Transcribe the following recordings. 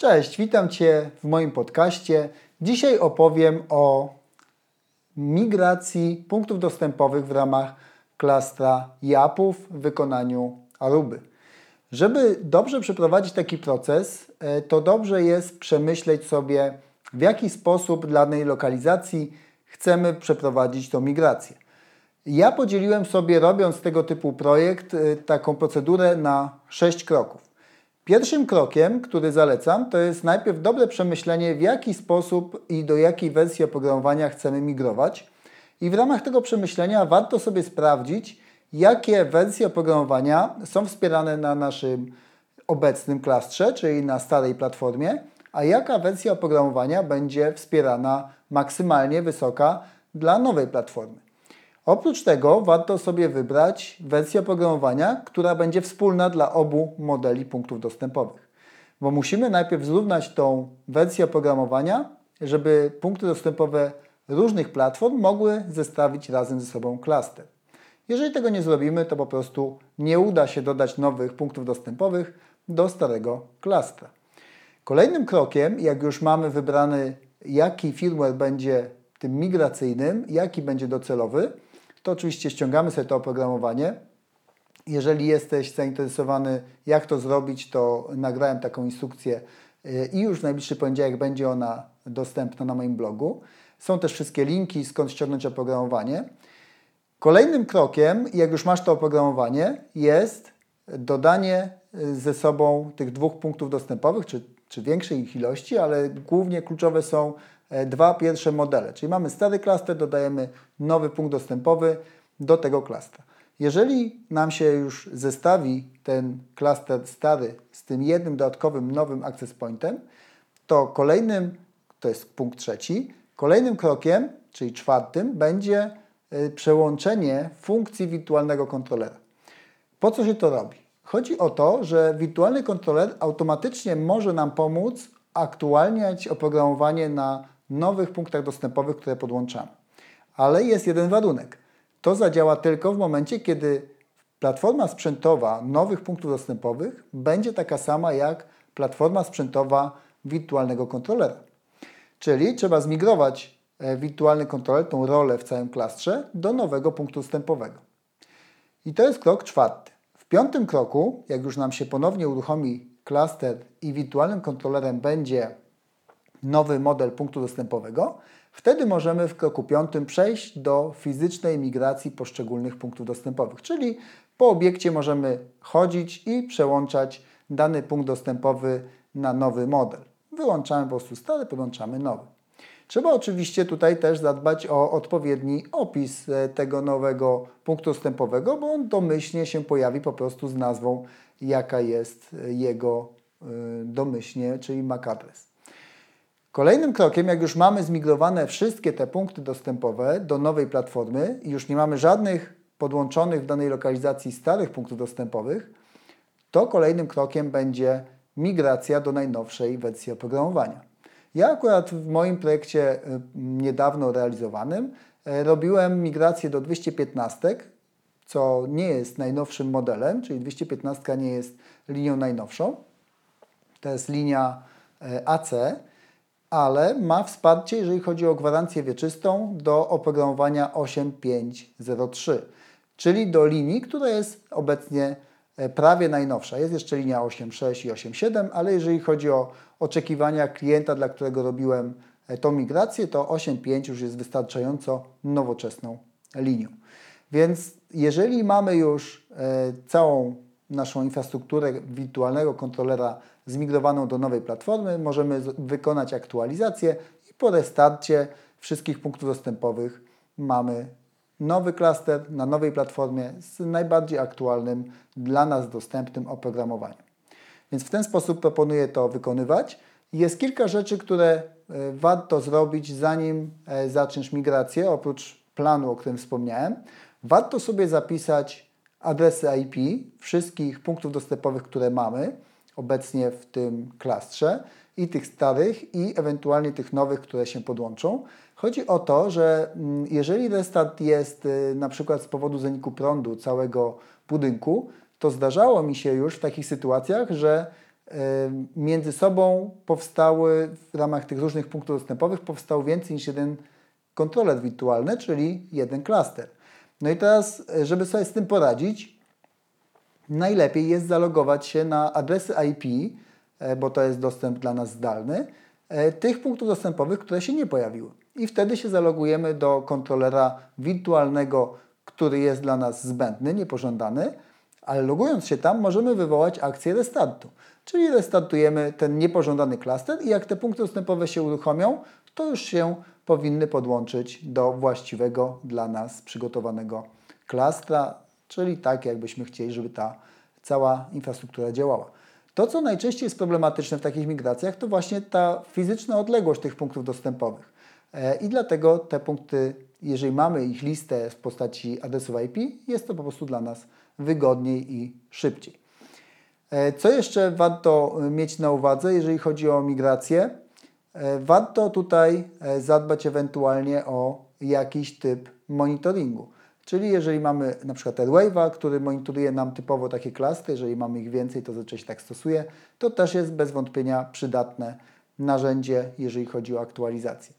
Cześć, witam Cię w moim podcaście. Dzisiaj opowiem o migracji punktów dostępowych w ramach klastra JAP-ów w wykonaniu Aruby. Żeby dobrze przeprowadzić taki proces, e, to dobrze jest przemyśleć sobie, w jaki sposób dla danej lokalizacji chcemy przeprowadzić tą migrację. Ja podzieliłem sobie, robiąc tego typu projekt, e, taką procedurę na 6 kroków. Pierwszym krokiem, który zalecam, to jest najpierw dobre przemyślenie, w jaki sposób i do jakiej wersji oprogramowania chcemy migrować. I w ramach tego przemyślenia warto sobie sprawdzić, jakie wersje oprogramowania są wspierane na naszym obecnym klastrze, czyli na starej platformie, a jaka wersja oprogramowania będzie wspierana maksymalnie wysoka dla nowej platformy. Oprócz tego warto sobie wybrać wersję oprogramowania, która będzie wspólna dla obu modeli punktów dostępowych. Bo musimy najpierw zrównać tą wersję oprogramowania, żeby punkty dostępowe różnych platform mogły zestawić razem ze sobą klaster. Jeżeli tego nie zrobimy, to po prostu nie uda się dodać nowych punktów dostępowych do starego klastra. Kolejnym krokiem, jak już mamy wybrany, jaki firmware będzie tym migracyjnym, jaki będzie docelowy, to oczywiście ściągamy sobie to oprogramowanie. Jeżeli jesteś zainteresowany, jak to zrobić, to nagrałem taką instrukcję y, i już w najbliższy poniedziałek będzie ona dostępna na moim blogu. Są też wszystkie linki, skąd ściągnąć oprogramowanie. Kolejnym krokiem, jak już masz to oprogramowanie, jest dodanie y, ze sobą tych dwóch punktów dostępowych, czy, czy większej ich ilości, ale głównie kluczowe są dwa pierwsze modele. Czyli mamy stary klaster, dodajemy nowy punkt dostępowy do tego klastra. Jeżeli nam się już zestawi ten klaster stary z tym jednym dodatkowym nowym access pointem, to kolejnym, to jest punkt trzeci, kolejnym krokiem, czyli czwartym, będzie e, przełączenie funkcji wirtualnego kontrolera. Po co się to robi? Chodzi o to, że wirtualny kontroler automatycznie może nam pomóc aktualniać oprogramowanie na nowych punktach dostępowych, które podłączamy. Ale jest jeden warunek. To zadziała tylko w momencie, kiedy platforma sprzętowa nowych punktów dostępowych będzie taka sama jak platforma sprzętowa wirtualnego kontrolera. Czyli trzeba zmigrować e, wirtualny kontroler, tą rolę w całym klastrze, do nowego punktu dostępowego. I to jest krok czwarty. W piątym kroku, jak już nam się ponownie uruchomi klaster i wirtualnym kontrolerem będzie nowy model punktu dostępowego, wtedy możemy w kroku piątym przejść do fizycznej migracji poszczególnych punktów dostępowych, czyli po obiekcie możemy chodzić i przełączać dany punkt dostępowy na nowy model. Wyłączamy po prostu stary, podłączamy nowy. Trzeba oczywiście tutaj też zadbać o odpowiedni opis e, tego nowego punktu dostępowego, bo on domyślnie się pojawi po prostu z nazwą, jaka jest e, jego e, domyślnie, czyli MAC adres. Kolejnym krokiem, jak już mamy zmigrowane wszystkie te punkty dostępowe do nowej platformy i już nie mamy żadnych podłączonych w danej lokalizacji starych punktów dostępowych, to kolejnym krokiem będzie migracja do najnowszej wersji oprogramowania. Ja akurat w moim projekcie y, niedawno realizowanym y, robiłem migrację do 215, co nie jest najnowszym modelem, czyli 215 nie jest linią najnowszą. To jest linia y, AC ale ma wsparcie, jeżeli chodzi o gwarancję wieczystą do oprogramowania 8503, czyli do linii, która jest obecnie e, prawie najnowsza. Jest jeszcze linia 8.6 i 8.7, ale jeżeli chodzi o oczekiwania klienta, dla którego robiłem e, tą migrację, to 8.5 już jest wystarczająco nowoczesną linią. Więc jeżeli mamy już e, całą naszą infrastrukturę wirtualnego kontrolera zmigrowaną do nowej platformy, możemy wykonać aktualizację i po restarcie wszystkich punktów dostępowych mamy nowy klaster na nowej platformie z najbardziej aktualnym dla nas dostępnym oprogramowaniem. Więc w ten sposób proponuję to wykonywać. Jest kilka rzeczy, które e, warto zrobić zanim e, zaczniesz migrację, oprócz planu, o którym wspomniałem. Warto sobie zapisać adresy IP wszystkich punktów dostępowych, które mamy obecnie w tym klastrze i tych starych i ewentualnie tych nowych, które się podłączą. Chodzi o to, że mm, jeżeli restart jest y, na przykład z powodu zaniku prądu całego budynku, to zdarzało mi się już w takich sytuacjach, że między sobą powstały w ramach tych różnych punktów dostępowych powstał więcej niż jeden kontroler wirtualny, czyli jeden klaster. No i teraz, żeby sobie z tym poradzić, najlepiej jest zalogować się na adresy IP, e, bo to jest dostęp dla nas zdalny, e, tych punktów dostępowych, które się nie pojawiły. I wtedy się zalogujemy do kontrolera wirtualnego, który jest dla nas zbędny, niepożądany, ale logując się tam możemy wywołać akcję restartu. Czyli restartujemy ten niepożądany klaster i jak te punkty dostępowe się uruchomią, to już się powinny podłączyć do właściwego dla nas przygotowanego klastra, czyli tak jakbyśmy chcieli, żeby ta cała infrastruktura działała. To, co najczęściej jest problematyczne w takich migracjach, to właśnie ta fizyczna odległość tych punktów dostępowych. E, I dlatego te punkty, jeżeli mamy ich listę w postaci adresów IP, jest to po prostu dla nas wygodniej i szybciej. E, co jeszcze warto mieć na uwadze, jeżeli chodzi o migrację? E, warto tutaj zadbać ewentualnie o jakiś typ monitoringu. Czyli jeżeli mamy na przykład AirWave'a, który monitoruje nam typowo takie klastry, jeżeli mamy ich więcej, to zazwyczaj się tak stosuje, to też jest bez wątpienia przydatne narzędzie, jeżeli chodzi o aktualizację.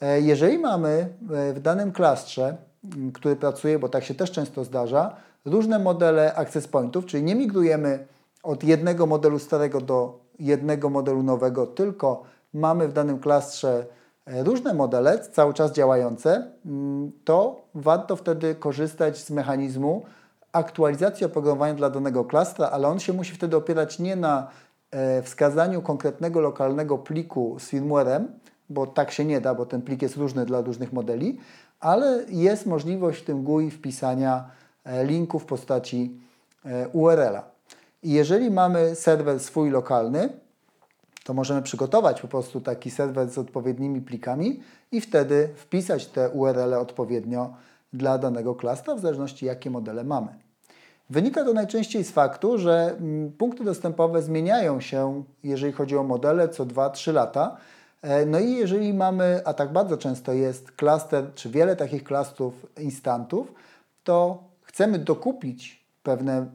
E, jeżeli mamy e, w danym klastrze, który pracuje, bo tak się też często zdarza, różne modele access pointów, czyli nie migrujemy od jednego modelu starego do jednego modelu nowego, tylko mamy w danym klastrze e, różne modele, cały czas działające, mm, to warto wtedy korzystać z mechanizmu aktualizacji oprogramowania dla danego klastra, ale on się musi wtedy opierać nie na wskazaniu konkretnego lokalnego pliku z firmware'em, bo tak się nie da, bo ten plik jest różny dla różnych modeli, ale jest możliwość w tym GUI wpisania e, linku w postaci e, URL-a. I jeżeli mamy serwer swój lokalny, to możemy przygotować po prostu taki serwer z odpowiednimi plikami i wtedy wpisać te URL odpowiednio dla danego klastra, w zależności jakie modele mamy. Wynika to najczęściej z faktu, że mm, punkty dostępowe zmieniają się, jeżeli chodzi o modele, co 2-3 lata, E, no i jeżeli mamy, a tak bardzo często jest klaster, czy wiele takich klastrów instantów, to chcemy dokupić pewne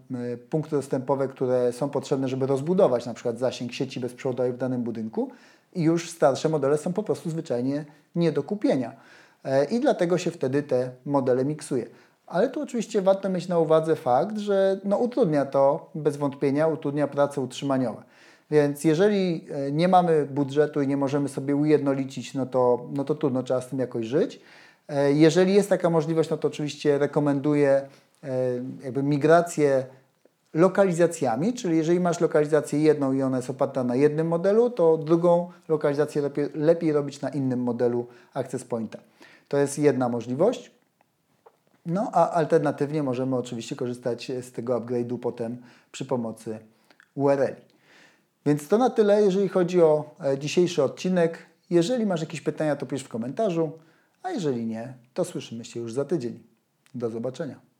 punkty dostępowe, które są potrzebne, żeby rozbudować na przykład zasięg sieci bezprzewodowej w danym budynku i już starsze modele są po prostu zwyczajnie nie do kupienia. E, I dlatego się wtedy te modele miksuje. Ale tu oczywiście warto mieć na uwadze fakt, że no, utrudnia to bez wątpienia, utrudnia prace utrzymaniowe. Więc jeżeli e, nie mamy budżetu i nie możemy sobie ujednolicić, no to, no to trudno, trzeba z tym jakoś żyć. E, jeżeli jest taka możliwość, no to oczywiście rekomenduję jakby migrację lokalizacjami, czyli jeżeli masz lokalizację jedną i ona jest oparta na jednym modelu, to drugą lokalizację lepiej, lepiej robić na innym modelu Access Pointa. To jest jedna możliwość. No a alternatywnie możemy oczywiście korzystać z tego upgrade'u potem przy pomocy URL. Więc to na tyle, jeżeli chodzi o e, dzisiejszy odcinek. Jeżeli masz jakieś pytania, to pisz w komentarzu, a jeżeli nie, to słyszymy się już za tydzień. Do zobaczenia.